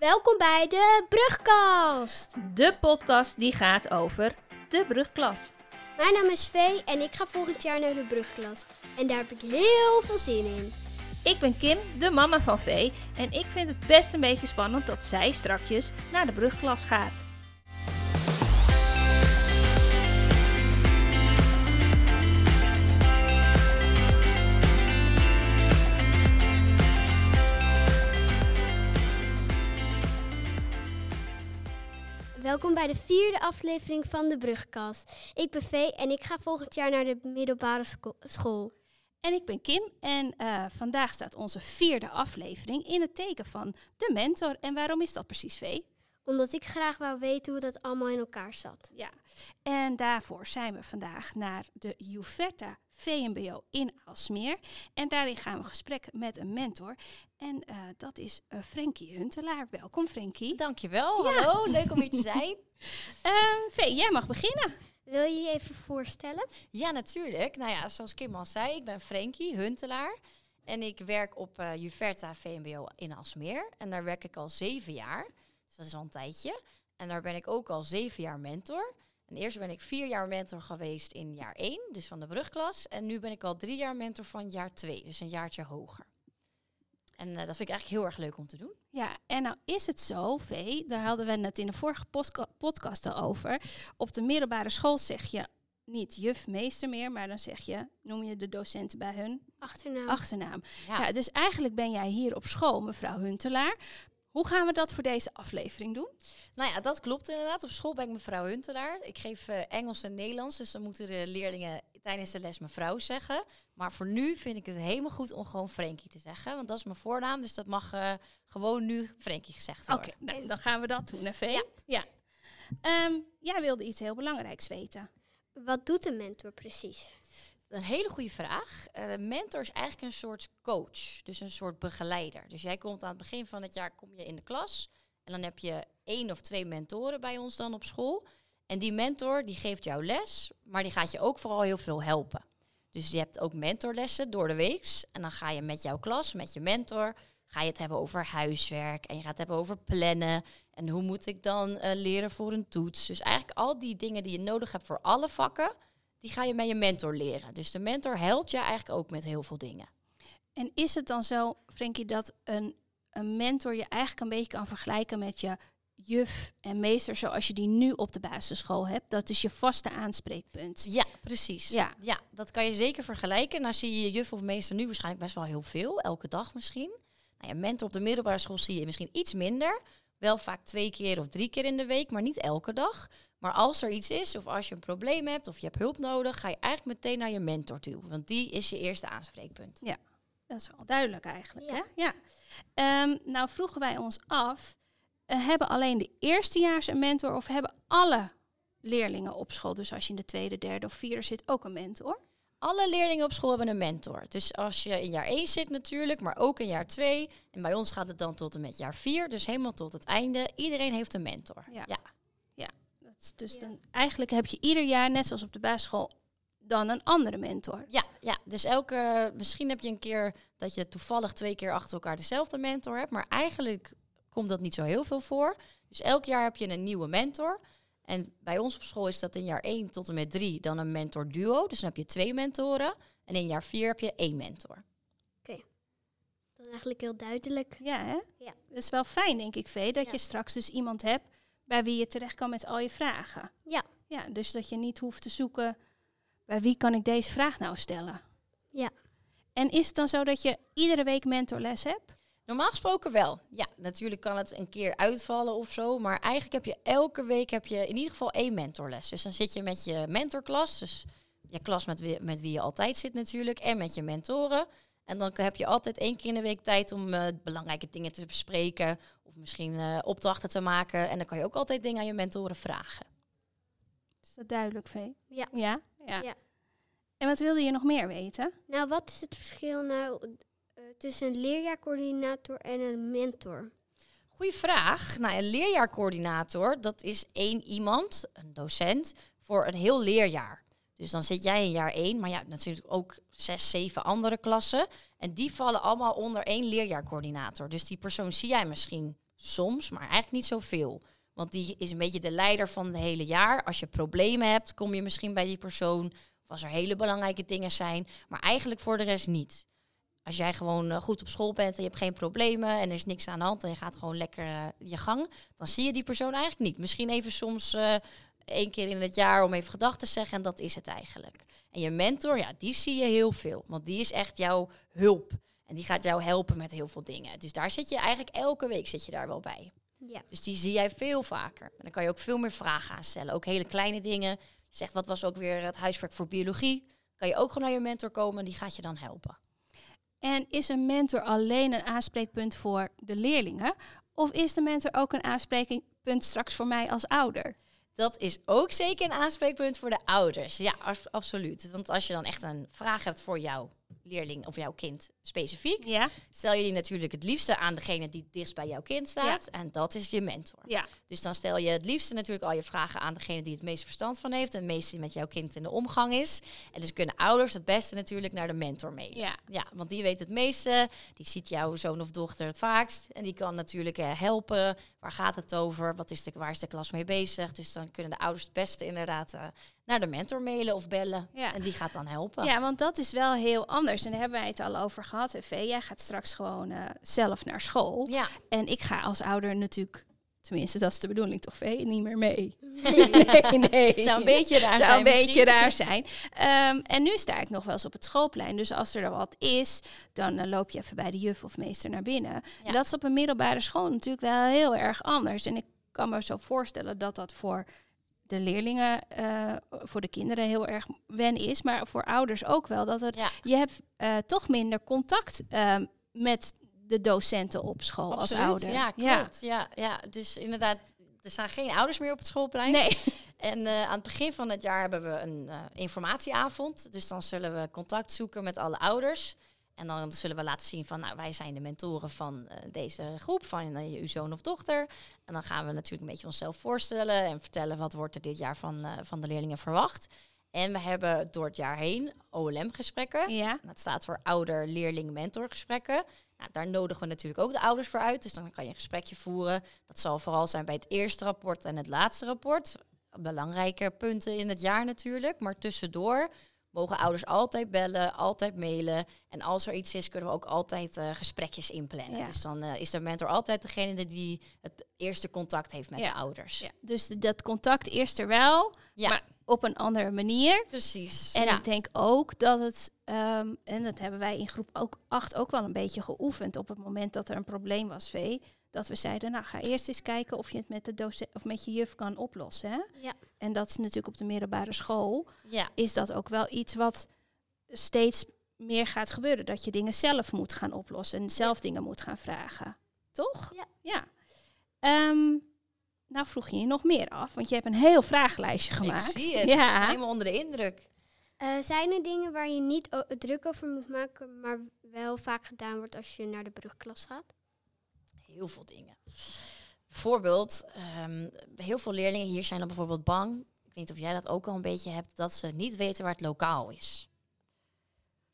Welkom bij de Brugkast. De podcast die gaat over de brugklas. Mijn naam is Vee en ik ga volgend jaar naar de Brugklas. En daar heb ik heel veel zin in. Ik ben Kim, de mama van Vee. En ik vind het best een beetje spannend dat zij strakjes naar de brugklas gaat. Welkom bij de vierde aflevering van de Brugkast. Ik ben Vee en ik ga volgend jaar naar de middelbare scho- school. En ik ben Kim en eh, vandaag staat onze vierde aflevering in het teken van de mentor. En waarom is dat precies, Vee? Omdat ik graag wou weten hoe dat allemaal in elkaar zat. Ja, en daarvoor zijn we vandaag naar de Juverta VMBO in Alsmeer. En daarin gaan we gesprek met een mentor. En eh, dat is uh, Frenkie Huntelaar. Welkom, Frenkie. Dankjewel, hallo. Leuk om hier te zijn. Vee, jij mag beginnen. Wil je je even voorstellen? Ja, natuurlijk. Nou ja, zoals Kim al zei, ik ben Frenkie Huntelaar. En ik werk op uh, Juverta VMBO in Alsmeer. En daar werk ik al zeven jaar. Dus dat is al een tijdje. En daar ben ik ook al zeven jaar mentor. En eerst ben ik vier jaar mentor geweest in jaar één, dus van de brugklas. En nu ben ik al drie jaar mentor van jaar twee, dus een jaartje hoger. En uh, dat vind ik eigenlijk heel erg leuk om te doen. Ja, en nou is het zo, Vee, daar hadden we het in de vorige podcast al over. Op de middelbare school zeg je niet juf, meester meer, maar dan zeg je, noem je de docenten bij hun achternaam. achternaam. Ja. ja, dus eigenlijk ben jij hier op school, mevrouw Huntelaar. Hoe gaan we dat voor deze aflevering doen? Nou ja, dat klopt inderdaad. Op school ben ik mevrouw Huntelaar. Ik geef uh, Engels en Nederlands, dus dan moeten de leerlingen tijdens de les mevrouw zeggen. Maar voor nu vind ik het helemaal goed om gewoon Frankie te zeggen, want dat is mijn voornaam, dus dat mag uh, gewoon nu Frankie gezegd worden. Oké, okay, nou, dan gaan we dat doen, hè, Vee? Ja. ja. Um, jij wilde iets heel belangrijks weten. Wat doet een mentor precies? Een hele goede vraag. Uh, mentor is eigenlijk een soort coach, dus een soort begeleider. Dus jij komt aan het begin van het jaar kom je in de klas en dan heb je één of twee mentoren bij ons dan op school. En die mentor die geeft jou les, maar die gaat je ook vooral heel veel helpen. Dus je hebt ook mentorlessen door de week. En dan ga je met jouw klas, met je mentor, ga je het hebben over huiswerk. En je gaat het hebben over plannen. En hoe moet ik dan uh, leren voor een toets. Dus eigenlijk al die dingen die je nodig hebt voor alle vakken, die ga je met je mentor leren. Dus de mentor helpt je eigenlijk ook met heel veel dingen. En is het dan zo, Frenkie, dat een, een mentor je eigenlijk een beetje kan vergelijken met je juf en meester zoals je die nu op de basisschool hebt. Dat is je vaste aanspreekpunt. Ja, precies. Ja. ja, dat kan je zeker vergelijken. Nou zie je je juf of meester nu waarschijnlijk best wel heel veel, elke dag misschien. Nou ja, mentor op de middelbare school zie je misschien iets minder. Wel vaak twee keer of drie keer in de week, maar niet elke dag. Maar als er iets is, of als je een probleem hebt, of je hebt hulp nodig, ga je eigenlijk meteen naar je mentor toe. Want die is je eerste aanspreekpunt. Ja, dat is wel duidelijk eigenlijk. Ja. Hè? ja. Um, nou vroegen wij ons af, uh, hebben alleen de eerstejaars een mentor of hebben alle leerlingen op school, dus als je in de tweede, derde of vierde zit, ook een mentor? Alle leerlingen op school hebben een mentor. Dus als je in jaar 1 zit natuurlijk, maar ook in jaar 2. En bij ons gaat het dan tot en met jaar 4, dus helemaal tot het einde. Iedereen heeft een mentor. Ja. ja. ja. Dat is dus ja. dan, eigenlijk heb je ieder jaar, net zoals op de basisschool, dan een andere mentor. Ja, ja, dus elke, misschien heb je een keer dat je toevallig twee keer achter elkaar dezelfde mentor hebt, maar eigenlijk komt dat niet zo heel veel voor. Dus elk jaar heb je een nieuwe mentor. En bij ons op school is dat in jaar 1 tot en met 3 dan een mentor duo. Dus dan heb je twee mentoren. En in jaar 4 heb je één mentor. Oké. Okay. Dat is eigenlijk heel duidelijk. Ja, hè? Ja. Dat is wel fijn, denk ik, Vee, dat ja. je straks dus iemand hebt bij wie je terecht kan met al je vragen. Ja. Ja, dus dat je niet hoeft te zoeken, bij wie kan ik deze vraag nou stellen? Ja. En is het dan zo dat je iedere week mentorles hebt? Normaal gesproken wel. Ja, natuurlijk kan het een keer uitvallen of zo. Maar eigenlijk heb je elke week heb je in ieder geval één mentorles. Dus dan zit je met je mentorklas. Dus je klas met wie, met wie je altijd zit natuurlijk. En met je mentoren. En dan heb je altijd één keer in de week tijd om uh, belangrijke dingen te bespreken. Of misschien uh, opdrachten te maken. En dan kan je ook altijd dingen aan je mentoren vragen. Is dat duidelijk, Vee? Ja. ja. Ja? Ja. En wat wilde je nog meer weten? Nou, wat is het verschil nou tussen een leerjaarcoördinator en een mentor? Goeie vraag. Nou, een leerjaarcoördinator, dat is één iemand, een docent, voor een heel leerjaar. Dus dan zit jij in jaar één, maar ja, natuurlijk ook zes, zeven andere klassen. En die vallen allemaal onder één leerjaarcoördinator. Dus die persoon zie jij misschien Soms, maar eigenlijk niet zoveel. Want die is een beetje de leider van het hele jaar. Als je problemen hebt, kom je misschien bij die persoon. Of als er hele belangrijke dingen zijn. Maar eigenlijk voor de rest niet. Als jij gewoon eh, goed op school bent en je hebt geen problemen en er is niks aan de hand en je gaat gewoon lekker uh, je gang, dan zie je die persoon eigenlijk niet. Misschien even soms uh, één keer in het jaar om even gedachten te zeggen en dat is het eigenlijk. En je mentor, ja, die zie je heel veel, want die is echt jouw hulp. En die gaat jou helpen met heel veel dingen. Dus daar zit je eigenlijk elke week zit je daar wel bij. Ja. Dus die zie jij veel vaker. En dan kan je ook veel meer vragen aan stellen. Ook hele kleine dingen. Je zegt, wat was ook weer het huiswerk voor biologie? Kan je ook gewoon naar je mentor komen, die gaat je dan helpen. En is een mentor alleen een aanspreekpunt voor de leerlingen? Of is de mentor ook een aanspreekpunt straks voor mij als ouder? Dat is ook zeker een aanspreekpunt voor de ouders. Ja, absoluut. Want als je dan echt een vraag hebt voor jouw leerling of jouw kind specifiek, ja. stel je die natuurlijk het liefste aan degene die dichtst bij jouw kind staat. En dat is je mentor. Ja. Dus dan stel je het liefste natuurlijk al je vragen aan degene die het meest verstand van heeft. En het meeste met jouw kind in de omgang is. En dus kunnen ouders het beste natuurlijk naar de mentor mee. Ja. ja want die weet het meeste. Die ziet jouw zoon of dochter het vaakst. En die kan natuurlijk eh, helpen. Waar gaat het over? Wat is de, waar is de klas mee bezig? Dus dan kunnen de ouders het beste inderdaad uh, naar de mentor mailen of bellen. Ja. En die gaat dan helpen. Ja, want dat is wel heel anders. En daar hebben wij het al over gehad. V, jij gaat straks gewoon uh, zelf naar school. Ja. En ik ga als ouder natuurlijk, tenminste dat is de bedoeling toch, V, niet meer mee. Nee, nee. Het zou een beetje raar zou zijn. een beetje raar zijn. Um, en nu sta ik nog wel eens op het schoolplein. Dus als er wat is, dan uh, loop je even bij de juf of meester naar binnen. Ja. Dat is op een middelbare school natuurlijk wel heel erg anders. En ik kan me zo voorstellen dat dat voor de leerlingen, uh, voor de kinderen heel erg wen is, maar voor ouders ook wel. Dat het, Ja. je hebt uh, toch minder contact uh, met de docenten op school Absoluut. als ouder. Ja, klopt. Ja. Ja, dus inderdaad, er staan geen ouders meer op het schoolplein. Nee. En uh, aan het begin van het jaar hebben we een informatieavond. Dus dan zullen we contact zoeken met alle ouders. En dan zullen we laten zien van, nou, wij zijn de mentoren van uh, deze groep, van uw zoon of dochter. En dan gaan we natuurlijk een beetje onszelf voorstellen en vertellen wat wordt er dit jaar van, van de leerlingen verwacht. En we hebben door het jaar heen OLM-gesprekken. Ja. Dat staat voor ouder-leerling-mentorgesprekken. Nou, daar nodigen we natuurlijk ook de ouders voor uit. Dus dan kan je een gesprekje voeren. Dat zal vooral zijn bij het eerste rapport en het laatste rapport. Belangrijke punten in het jaar natuurlijk. Maar tussendoor mogen ouders altijd bellen, altijd mailen. En als er iets is, kunnen we ook altijd uh, gesprekjes inplannen. Ja. Dus dan uh, is de mentor altijd degene die het eerste contact heeft met Ja. de ouders. Ja, dus dat contact eerst er wel, Ja. maar op een andere manier. Precies. En ik denk ook dat het, ehm, en dat hebben wij in groep ook 8 ook wel een beetje geoefend op het moment dat er een probleem was, V. Dat we zeiden, nou ga eerst eens kijken of je het met de docent of met je juf kan oplossen. Hè? Ja. En dat is natuurlijk op de middelbare school, ja. is dat ook wel iets wat steeds meer gaat gebeuren. Dat je dingen zelf moet gaan oplossen en zelf dingen moet gaan vragen. Toch? Ja. ja. Ehm, nou vroeg je je nog meer af, want je hebt een heel vragenlijstje gemaakt. Ik zie het. Ja. Helemaal onder de indruk. Eh, zijn er dingen waar je niet druk over moet maken, maar wel vaak gedaan wordt als je naar de brugklas gaat? Heel veel dingen. Bijvoorbeeld, ehm, heel veel leerlingen hier zijn dan bijvoorbeeld bang. Ik weet niet of jij dat ook al een beetje hebt, dat ze niet weten waar het lokaal is.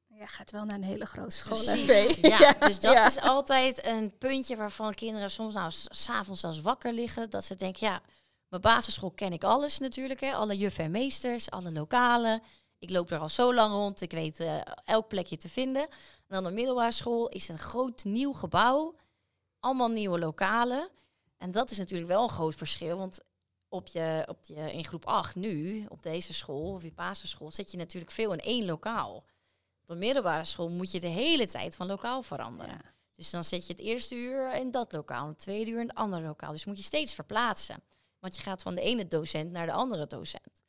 Ja, gaat wel naar een hele grote school. Precies. Ja, dus dat ja. is altijd een puntje waarvan kinderen soms nou s- s'avonds zelfs wakker liggen. Dat ze denken, ja, mijn basisschool ken ik alles natuurlijk. Hè. Alle juffen en meesters, alle lokalen. Ik loop er al zo lang rond. Ik weet eh, elk plekje te vinden. En dan de middelbare school is een groot nieuw gebouw. Allemaal nieuwe lokalen. En dat is natuurlijk wel een groot verschil. Want op je, op je, in groep 8 nu, op deze school, of je basisschool, zit je natuurlijk veel in één lokaal. Op de middelbare school moet je de hele tijd van lokaal veranderen. Ja. Dus dan zit je het eerste uur in dat lokaal, het tweede uur in het andere lokaal. Dus moet je steeds verplaatsen. Want je gaat van de ene docent naar de andere docent.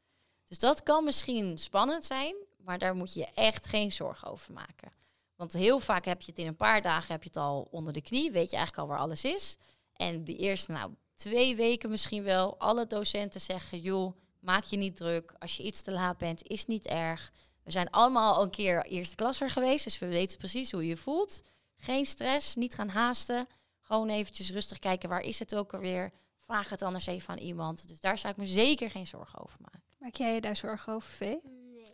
Dus dat kan misschien spannend zijn, maar daar moet je je echt geen zorgen over maken. Want heel vaak heb je het in een paar dagen heb je het al onder de knie, weet je eigenlijk al waar alles is. En die eerste, nou, twee weken misschien wel, alle docenten zeggen, joh, maak je niet druk. Als je iets te laat bent, is niet erg. We zijn allemaal al een keer eerste klasser geweest, dus we weten precies hoe je je voelt. Geen stress, niet gaan haasten. Gewoon eventjes rustig kijken, waar is het ook alweer? Vraag het anders even aan iemand. Dus daar zou ik me zeker geen zorgen over maken. Maak jij je daar zorgen over, V?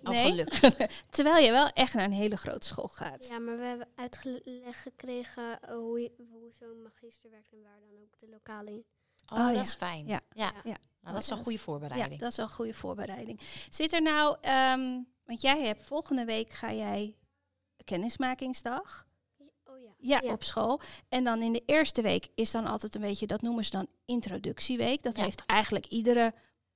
Nee. Oh, Nee? gelukkig. Terwijl je wel echt naar een hele grote school gaat. Ja, maar we hebben uitgelegd gekregen eh, hoe, je- hoe zo'n magister werkt en waar dan ook de lokale in. Oh, Oh, dat ja. is fijn. Ja. ja. Ja. Nou, dat is Ja, een goede Ja, voorbereiding. dat is wel een goede voorbereiding. Zit er nou, ehm, want jij hebt volgende week ga jij kennismakingsdag. Oh ja. Ja, Ja. op school. En dan in de eerste week is dan altijd een beetje, dat noemen ze dan introductieweek. Dat Ja. heeft eigenlijk iedere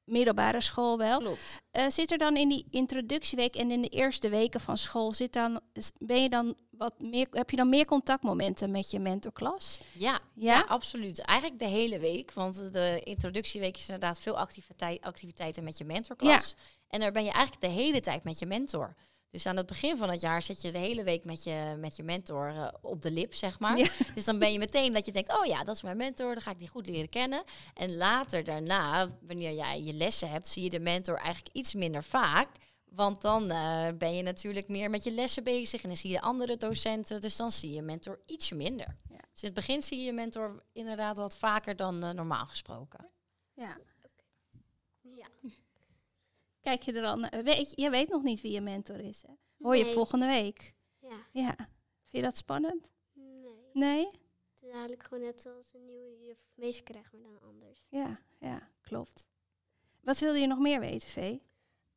middelbare school wel. Klopt. Eh, zit er dan in die introductieweek en in de eerste weken van school, zit dan, ben je dan wat meer, heb je dan meer contactmomenten met je mentorklas? Ja, Ja? ja? absoluut. Eigenlijk de hele week. Want de introductieweek is inderdaad veel activiteit, activiteiten met je mentorklas. En daar ben je eigenlijk de hele tijd met je mentor. Dus aan het begin van het jaar zit je de hele week met je, met je mentor eh, op de lip, zeg maar. Ja. Dus dan ben je meteen dat je denkt, oh ja, dat is mijn mentor, dan ga ik die goed leren kennen. En later daarna, wanneer jij je lessen hebt, zie je de mentor eigenlijk iets minder vaak. Want dan eh, ben je natuurlijk meer met je lessen bezig en dan zie je andere docenten. Dus dan zie je mentor iets minder. Ja. Dus in het begin zie je je mentor inderdaad wat vaker dan eh, normaal gesproken. Ja. Ja. Kijk je er dan, eh, weet, je weet nog niet wie je mentor is. Hè? Hoor je Nee. volgende week. Ja. Ja. Vind je dat spannend? Nee. Nee? Het is eigenlijk gewoon net zoals een nieuwe juf meester krijgt, maar dan anders. Ja, ja, klopt. Wat wilde je nog meer weten, Vee?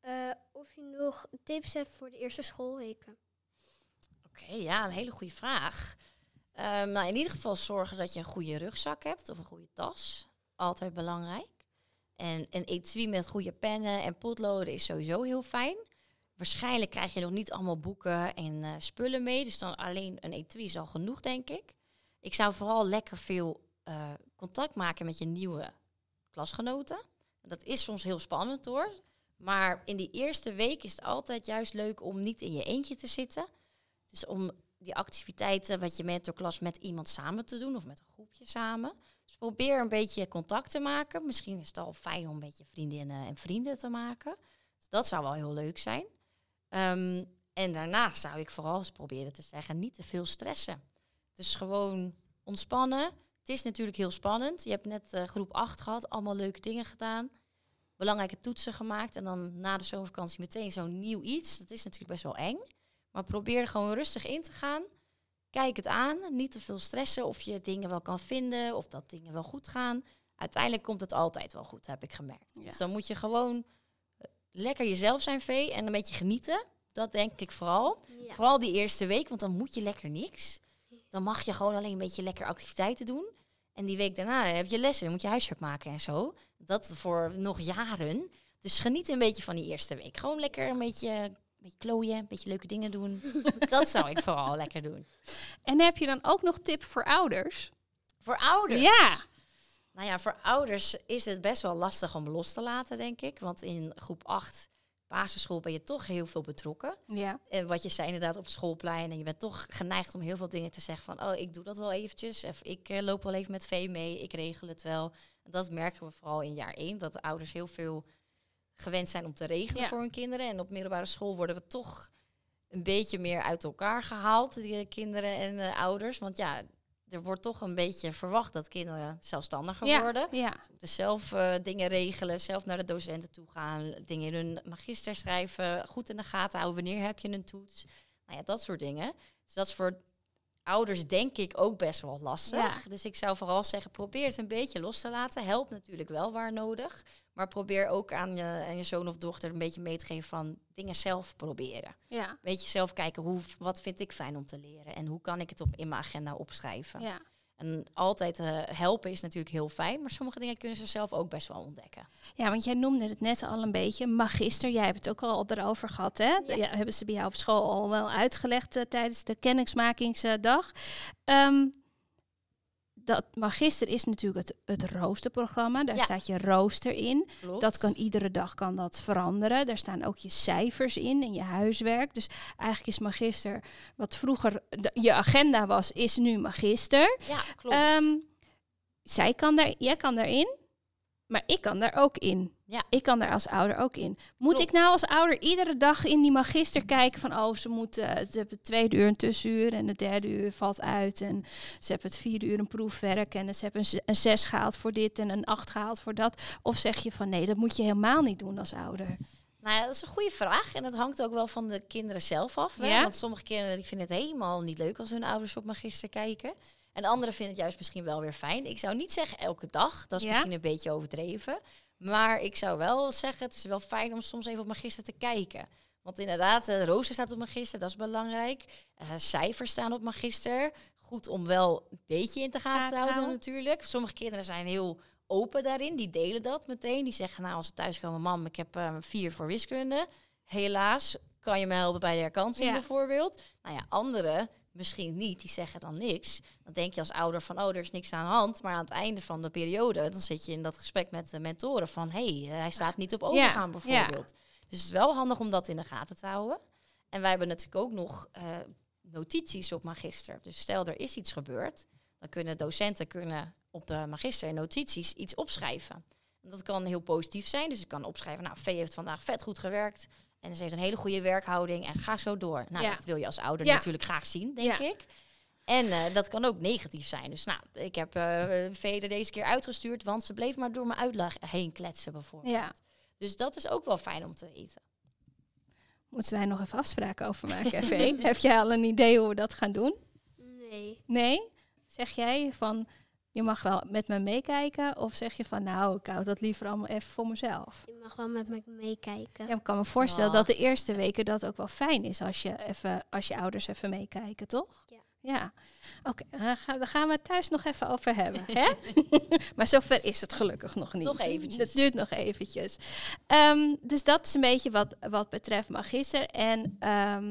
Eh, of je nog tips hebt voor de eerste schoolweken. Oké, ja, een hele goede vraag. Ehm, nou, in ieder geval zorgen dat je een goede rugzak hebt of een goede tas. Altijd belangrijk. En een etui met goede pennen en potloden is sowieso heel fijn. Waarschijnlijk krijg je nog niet allemaal boeken en eh, spullen mee. Dus dan alleen een etui is al genoeg, denk ik. Ik zou vooral lekker veel eh, contact maken met je nieuwe klasgenoten. Dat is soms heel spannend hoor. Maar in die eerste week is het altijd juist leuk om niet in je eentje te zitten. Dus om die activiteiten wat je mentorklas met iemand samen te doen of met een groepje samen. Dus probeer een beetje contact te maken. Misschien is het al fijn om een beetje vriendinnen en vrienden te maken. Dus dat zou wel heel leuk zijn. Ehm, en daarnaast zou ik vooral eens proberen te zeggen, niet te veel stressen. Dus gewoon ontspannen. Het is natuurlijk heel spannend. Je hebt net eh, groep 8 gehad, allemaal leuke dingen gedaan. Belangrijke toetsen gemaakt. En dan na de zomervakantie meteen zo'n nieuw iets. Dat is natuurlijk best wel eng. Maar probeer er gewoon rustig in te gaan. Kijk het aan. Niet te veel stressen of je dingen wel kan vinden. Of dat dingen wel goed gaan. Uiteindelijk komt het altijd wel goed, heb ik gemerkt. Ja. Dus dan moet je gewoon eh, lekker jezelf zijn, Vee. En een beetje genieten. Dat denk ik vooral. Ja. Vooral die eerste week, want dan moet je lekker niks. Dan mag je gewoon alleen een beetje lekker activiteiten doen. En die week daarna heb je lessen, dan moet je huiswerk maken en zo. Dat voor nog jaren. Dus geniet een beetje van die eerste week. Gewoon lekker een beetje, beetje klooien, een beetje leuke dingen doen. dat zou ik vooral lekker doen. En heb je dan ook nog tip voor ouders? Voor ouders. Ja. Nou ja, voor ouders is het best wel lastig om los te laten, denk ik. Want in groep 8, basisschool, ben je toch heel veel betrokken. Ja. En wat je zei inderdaad op het schoolplein. En je bent toch geneigd om heel veel dingen te zeggen van... oh, ik doe dat wel eventjes. Of ik eh, loop wel even met vee mee. Ik regel het wel. En dat merken we vooral in jaar 1. Dat de ouders heel veel gewend zijn om te regelen Ja. voor hun kinderen. En op middelbare school worden we toch een beetje meer uit elkaar gehaald. Die kinderen en eh, ouders. Want ja, er wordt toch een beetje verwacht dat kinderen zelfstandiger Ja. worden. Ja. Ze moeten zelf eh, dingen regelen, zelf naar de docenten toe gaan, dingen in hun magister schrijven, goed in de gaten houden. Wanneer heb je een toets? Nou ja, dat soort dingen. Dus dat is voor ouders denk ik ook best wel lastig. Ja. Dus ik zou vooral zeggen, probeer het een beetje los te laten. Helpt natuurlijk wel waar nodig. Maar probeer ook aan je, aan je zoon of dochter een beetje mee te geven van dingen zelf proberen. Ja. Beetje zelf kijken, hoe, wat vind ik fijn om te leren? En hoe kan ik het op, in mijn agenda opschrijven? ja. En altijd eh, helpen is natuurlijk heel fijn, maar sommige dingen kunnen ze zelf ook best wel ontdekken. Ja, want jij noemde het net al een beetje. Magister, jij hebt het ook al erover gehad, hè? Ja. Ja. hebben ze bij jou op school al wel uitgelegd eh, tijdens de kennismakingsdag. Ehm, dat magister is natuurlijk het, het roosterprogramma. Daar Ja. staat je rooster in. Klopt. Dat kan iedere dag kan dat veranderen. Daar staan ook je cijfers in en je huiswerk. Dus eigenlijk is magister wat vroeger de- je agenda was, is nu magister. Ja, klopt. Ehm, zij kan daar, jij kan daarin, maar ik kan daar ook in. Ja. Ik kan daar als ouder ook in. Moet Klopt. ik nou als ouder iedere dag in die magister kijken van oh, ze moeten, ze hebben het tweede uur een tussenuur en het derde uur valt uit en ze hebben het vierde uur een proefwerk en ze hebben een, zes gehaald voor dit en een acht gehaald voor dat. Of zeg je van nee, dat moet je helemaal niet doen als ouder. Nou ja, dat is een goede vraag. En dat hangt ook wel van de kinderen zelf af. Hè? Ja? Want sommige kinderen die vinden het helemaal niet leuk als hun ouders op magister kijken. En anderen vinden het juist misschien wel weer fijn. Ik zou niet zeggen elke dag. Dat is Ja? misschien een beetje overdreven. Maar ik zou wel zeggen, het is wel fijn om soms even op magister te kijken. Want inderdaad, de rooster staat op magister, dat is belangrijk. Eh, cijfers staan op magister. Goed om wel een beetje in te gaten Gaten te houden natuurlijk. Sommige kinderen zijn heel open daarin. Die delen dat meteen. Die zeggen, nou als ze thuiskomen, mam, ik heb eh, vier voor wiskunde. Helaas, kan je me helpen bij de herkansing Ja. bijvoorbeeld? Nou ja, anderen misschien niet. Die zeggen dan niks. Dan denk je als ouder van, oh, er is niks aan de hand. Maar aan het einde van de periode, dan zit je in dat gesprek met de mentoren van, hé, hey, hij staat niet op overgaan bijvoorbeeld. Dus het is wel handig om dat in de gaten te houden. En wij hebben natuurlijk ook nog eh, notities op magister. Dus stel er is iets gebeurd, dan kunnen docenten kunnen op de magister in notities iets opschrijven. En dat kan heel positief zijn. Dus ik kan opschrijven, nou, Vee heeft vandaag vet goed gewerkt. En ze heeft een hele goede werkhouding en ga zo door. Nou, Ja. dat wil je als ouder Ja. natuurlijk graag zien, denk Ja. ik. En eh, dat kan ook negatief zijn. Dus nou, ik heb eh Vee er deze keer uitgestuurd, want ze bleef maar door mijn uitleg heen kletsen bijvoorbeeld. Ja. Dus dat is ook wel fijn om te weten. Moeten wij nog even afspraken over maken, Vee? Heb jij al een idee hoe we dat gaan doen? Nee. Nee? Zeg jij van, je mag wel met me meekijken? Of zeg je van, nou, ik hou dat liever allemaal even voor mezelf? Je mag wel met me meekijken. Ja, ik kan me voorstellen Oh. dat de eerste weken dat ook wel fijn is als je, even, als je ouders even meekijken, toch? Ja. Ja. Oké, dan gaan- daar gaan we het thuis nog even over hebben. hè? maar zover is het gelukkig nog niet. Nog eventjes. Dat duurt nog eventjes. Ehm, dus dat is een beetje wat, wat betreft magister. En, ehm,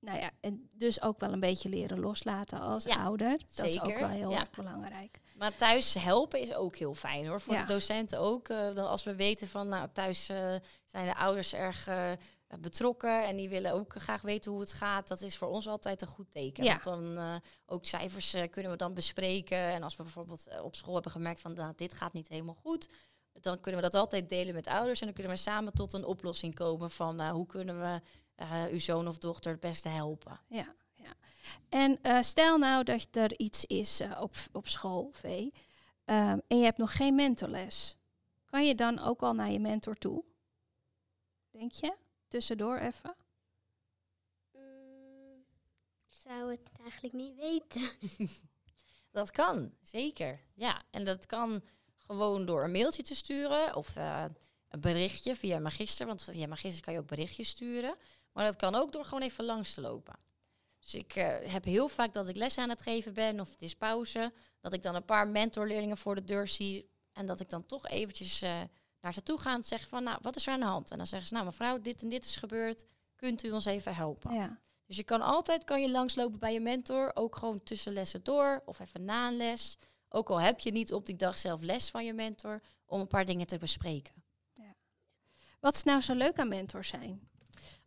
nou ja, en dus ook wel een beetje leren loslaten als Ja, ouder. Dat is ook wel heel Ja. erg belangrijk. Maar thuis helpen is ook heel fijn hoor. Voor Ja. de docenten ook. eh, dan als we weten van nou thuis eh, zijn de ouders erg eh, betrokken en die willen ook graag weten hoe het gaat. Dat is voor ons altijd een goed teken. Ja. Want dan ook cijfers kunnen we dan bespreken. En als we bijvoorbeeld op school hebben gemerkt van nou, dit gaat niet helemaal goed. Dan kunnen we dat altijd delen met ouders. En dan kunnen we samen tot een oplossing komen van nou, hoe kunnen we uw zoon of dochter het beste helpen. Ja. En eh, stel nou dat er iets is eh, op, op school, V, ehm, en je hebt nog geen mentorles. Kan je dan ook al naar je mentor toe? Denk je? Tussendoor even? Mm, ik zou het eigenlijk niet weten. Dat kan, zeker. Ja, en dat kan gewoon door een mailtje te sturen of eh, een berichtje via Magister. Want via Magister kan je ook berichtjes sturen. Maar dat kan ook door gewoon even langs te lopen. Dus ik eh, heb heel vaak dat ik les aan het geven ben of het is pauze. Dat ik dan een paar mentorleerlingen voor de deur zie. En dat ik dan toch eventjes eh, naar ze toe ga en zeg van, nou, wat is er aan de hand? En dan zeggen ze, nou mevrouw, dit en dit is gebeurd. Kunt u ons even helpen? Ja. Dus je kan altijd kan je langslopen bij je mentor, ook gewoon tussen lessen door of even na een les. Ook al heb je niet op die dag zelf les van je mentor, om een paar dingen te bespreken. Wat is nou zo leuk aan mentor zijn?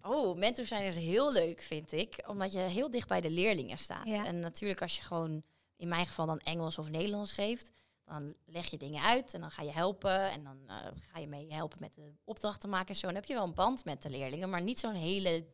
Oh, mentor zijn is heel leuk, vind ik, omdat je heel dicht bij de leerlingen staat. Ja. En natuurlijk als je gewoon, in mijn geval dan Engels of Nederlands geeft, dan leg je dingen uit en dan ga je helpen en dan eh, ga je mee helpen met de opdrachten maken en zo. En dan heb je wel een band met de leerlingen, maar niet zo'n hele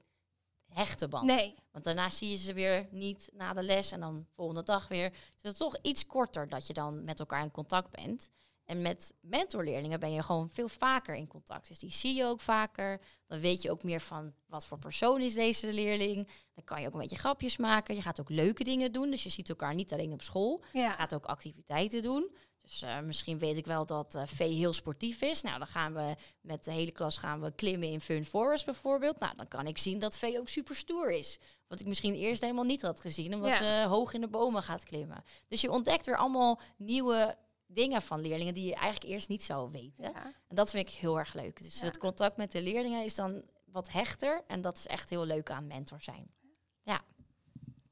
hechte band. Nee. Want daarna zie je ze weer niet na de les en dan volgende dag weer. Dus het is toch iets korter dat je dan met elkaar in contact bent. En met mentorleerlingen ben je gewoon veel vaker in contact. Dus die zie je ook vaker. Dan weet je ook meer van wat voor persoon is deze leerling. Dan kan je ook een beetje grapjes maken. Je gaat ook leuke dingen doen. Dus je ziet elkaar niet alleen op school. Je gaat ook activiteiten doen. Dus eh, misschien weet ik wel dat eh Vee heel sportief is. Nou, dan gaan we met de hele klas gaan we klimmen in Fun Forest bijvoorbeeld. Nou, dan kan ik zien dat Vee ook super stoer is. Wat ik misschien eerst helemaal niet had gezien, omdat Ja. ze hoog in de bomen gaat klimmen. Dus je ontdekt weer allemaal nieuwe dingen van leerlingen die je eigenlijk eerst niet zou weten. Ja. En dat vind ik heel erg leuk. Dus Ja. het contact met de leerlingen is dan wat hechter. En dat is echt heel leuk aan mentor zijn.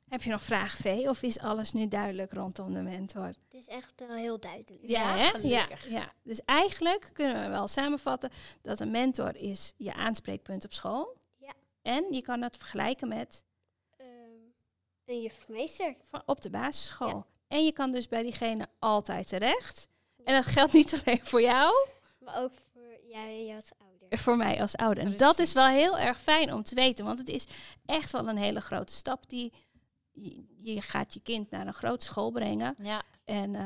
Heb je nog vragen, V? Of is alles nu duidelijk rondom de mentor? Het is echt wel heel duidelijk. Ja, gelukkig. Ja, ja. Dus eigenlijk kunnen we wel samenvatten dat een mentor is je aanspreekpunt op school. Ja. En je kan het vergelijken met Ehm, een juffmeester. van op de basisschool. En je kan dus bij diegene altijd terecht. En dat geldt niet alleen voor jou, Maar ook voor jij als ouder. voor mij als ouder. En dat is wel heel erg fijn om te weten, want het is echt wel een hele grote stap die je, gaat je kind naar een grote school brengen. Ja, En eh,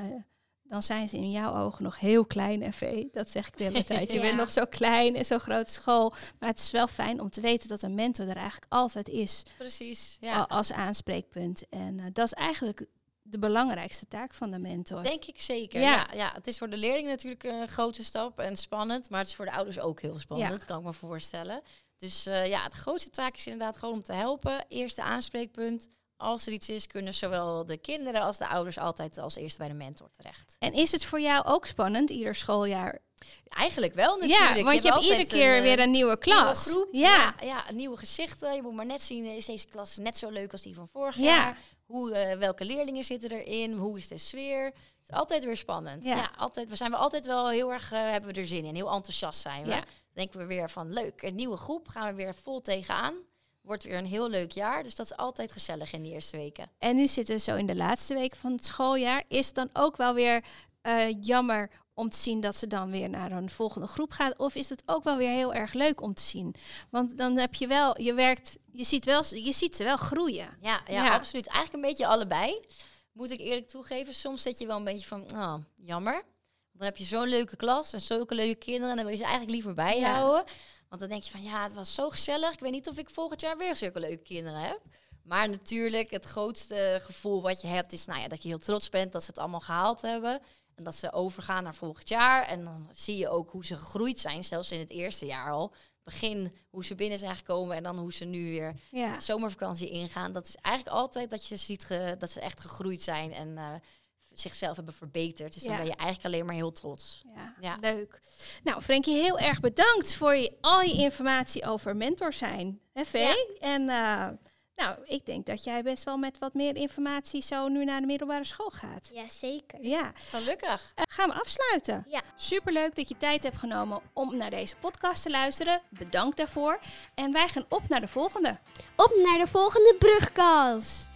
dan zijn ze in jouw ogen nog heel klein en vee. Dat zeg ik de hele tijd. Je Ja. bent nog zo klein en zo'n grote school. Maar het is wel fijn om te weten dat een mentor er eigenlijk altijd is Precies. Ja. als aanspreekpunt. En eh, dat is eigenlijk de belangrijkste taak van de mentor. Denk ik zeker. Ja. Ja. Ja, het is voor de leerlingen natuurlijk een grote stap en spannend. Maar het is voor de ouders ook heel spannend, Ja. kan ik me voorstellen. Dus eh, ja, de grootste taak is inderdaad gewoon om te helpen. Eerste aanspreekpunt. Als er iets is, kunnen zowel de kinderen als de ouders altijd als eerste bij de mentor terecht. En is het voor jou ook spannend, ieder schooljaar? Eigenlijk wel natuurlijk. Ja, want je, hebt iedere keer eh, weer een nieuwe klas. Nieuwe groep. Ja. Ja. ja, nieuwe gezichten. Je moet maar net zien, is deze klas net zo leuk als die van vorig Ja. jaar? Hoe, eh, welke leerlingen zitten erin? Hoe is de sfeer? Het is altijd weer spannend. Ja. Ja. altijd, we zijn we altijd wel heel erg, eh, hebben we er zin in. Heel enthousiast zijn we. Ja. Denken we weer van, leuk, een nieuwe groep. Gaan we weer vol tegenaan. Wordt weer een heel leuk jaar. Dus dat is altijd gezellig in die eerste weken. En nu zitten we zo in de laatste week van het schooljaar. Is het dan ook wel weer eh, jammer om te zien dat ze dan weer naar een volgende groep gaat? Of is het ook wel weer heel erg leuk om te zien? Want dan heb je wel, je werkt, je ziet, wel, je ziet ze wel groeien. Ja, ja, Ja. absoluut. Eigenlijk een beetje allebei. Moet ik eerlijk toegeven. Soms zit je wel een beetje van, oh, jammer. Dan heb je zo'n leuke klas en zulke leuke kinderen. En dan wil je ze eigenlijk liever bijhouden. Want dan denk je van, ja, het was zo gezellig. Ik weet niet of ik volgend jaar weer zulke leuke kinderen heb. Maar natuurlijk, het grootste gevoel wat je hebt is nou ja, dat je heel trots bent dat ze het allemaal gehaald hebben. En dat ze overgaan naar volgend jaar. En dan zie je ook hoe ze gegroeid zijn, zelfs in het eerste jaar al. Begin hoe ze binnen zijn gekomen en dan hoe ze nu weer Ja. de zomervakantie ingaan. Dat is eigenlijk altijd dat je ziet ge- dat ze echt gegroeid zijn en eh, zichzelf hebben verbeterd. Dus Ja. dan ben je eigenlijk alleen maar heel trots. Ja, Ja. leuk. Nou, Frenkie, heel erg bedankt voor je, al je informatie over mentor zijn. Hè, Vee? En eh, nou, ik denk dat jij best wel met wat meer informatie zo nu naar de middelbare school gaat. Ja, zeker. Ja, Gelukkig. Eh, gaan we afsluiten. Ja. Superleuk dat je tijd hebt genomen om naar deze podcast te luisteren. Bedankt daarvoor. En wij gaan op naar de volgende. Op naar de volgende brugkast.